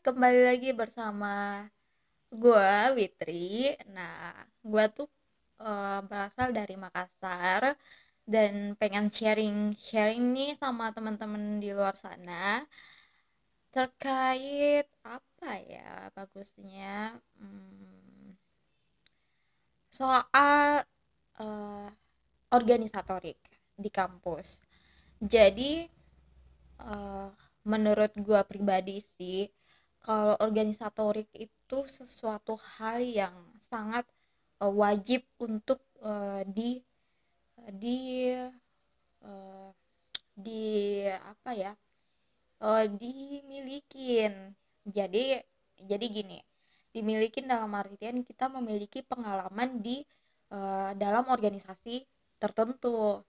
kembali lagi bersama gue Witri. Nah, gue tuh uh, berasal dari Makassar dan pengen sharing sharing nih sama teman-teman di luar sana terkait apa ya bagusnya hmm, soal uh, organisatorik di kampus. Jadi uh, menurut gue pribadi sih kalau organisatorik itu sesuatu hal yang sangat uh, wajib untuk uh, di di uh, di apa ya uh, dimilikin. Jadi jadi gini dimilikin dalam artian kita memiliki pengalaman di uh, dalam organisasi tertentu.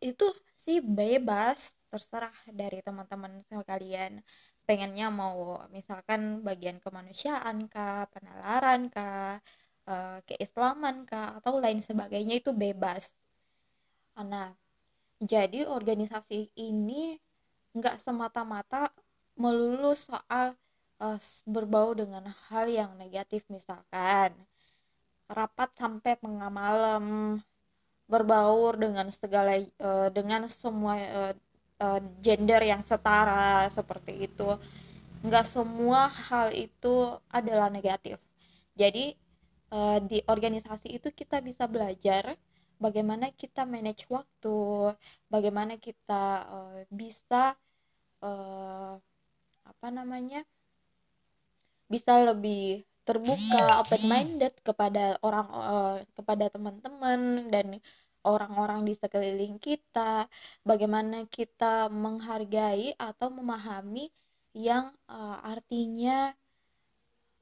Itu sih bebas terserah dari teman-teman sekalian pengennya mau misalkan bagian kemanusiaan kah, penalaran kah, uh, keislaman kah, atau lain sebagainya itu bebas. Nah, jadi organisasi ini nggak semata-mata melulu soal uh, berbau dengan hal yang negatif misalkan rapat sampai tengah malam berbaur dengan segala uh, dengan semua uh, uh, gender yang setara seperti itu nggak semua hal itu adalah negatif. Jadi uh, di organisasi itu kita bisa belajar bagaimana kita manage waktu bagaimana kita uh, bisa apa namanya bisa lebih terbuka open minded kepada orang kepada teman-teman dan orang-orang di sekeliling kita, bagaimana kita menghargai atau memahami yang uh, artinya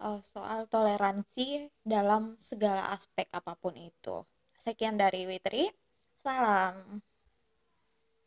uh, soal toleransi dalam segala aspek apa pun itu. Sekian dari Witri, salam.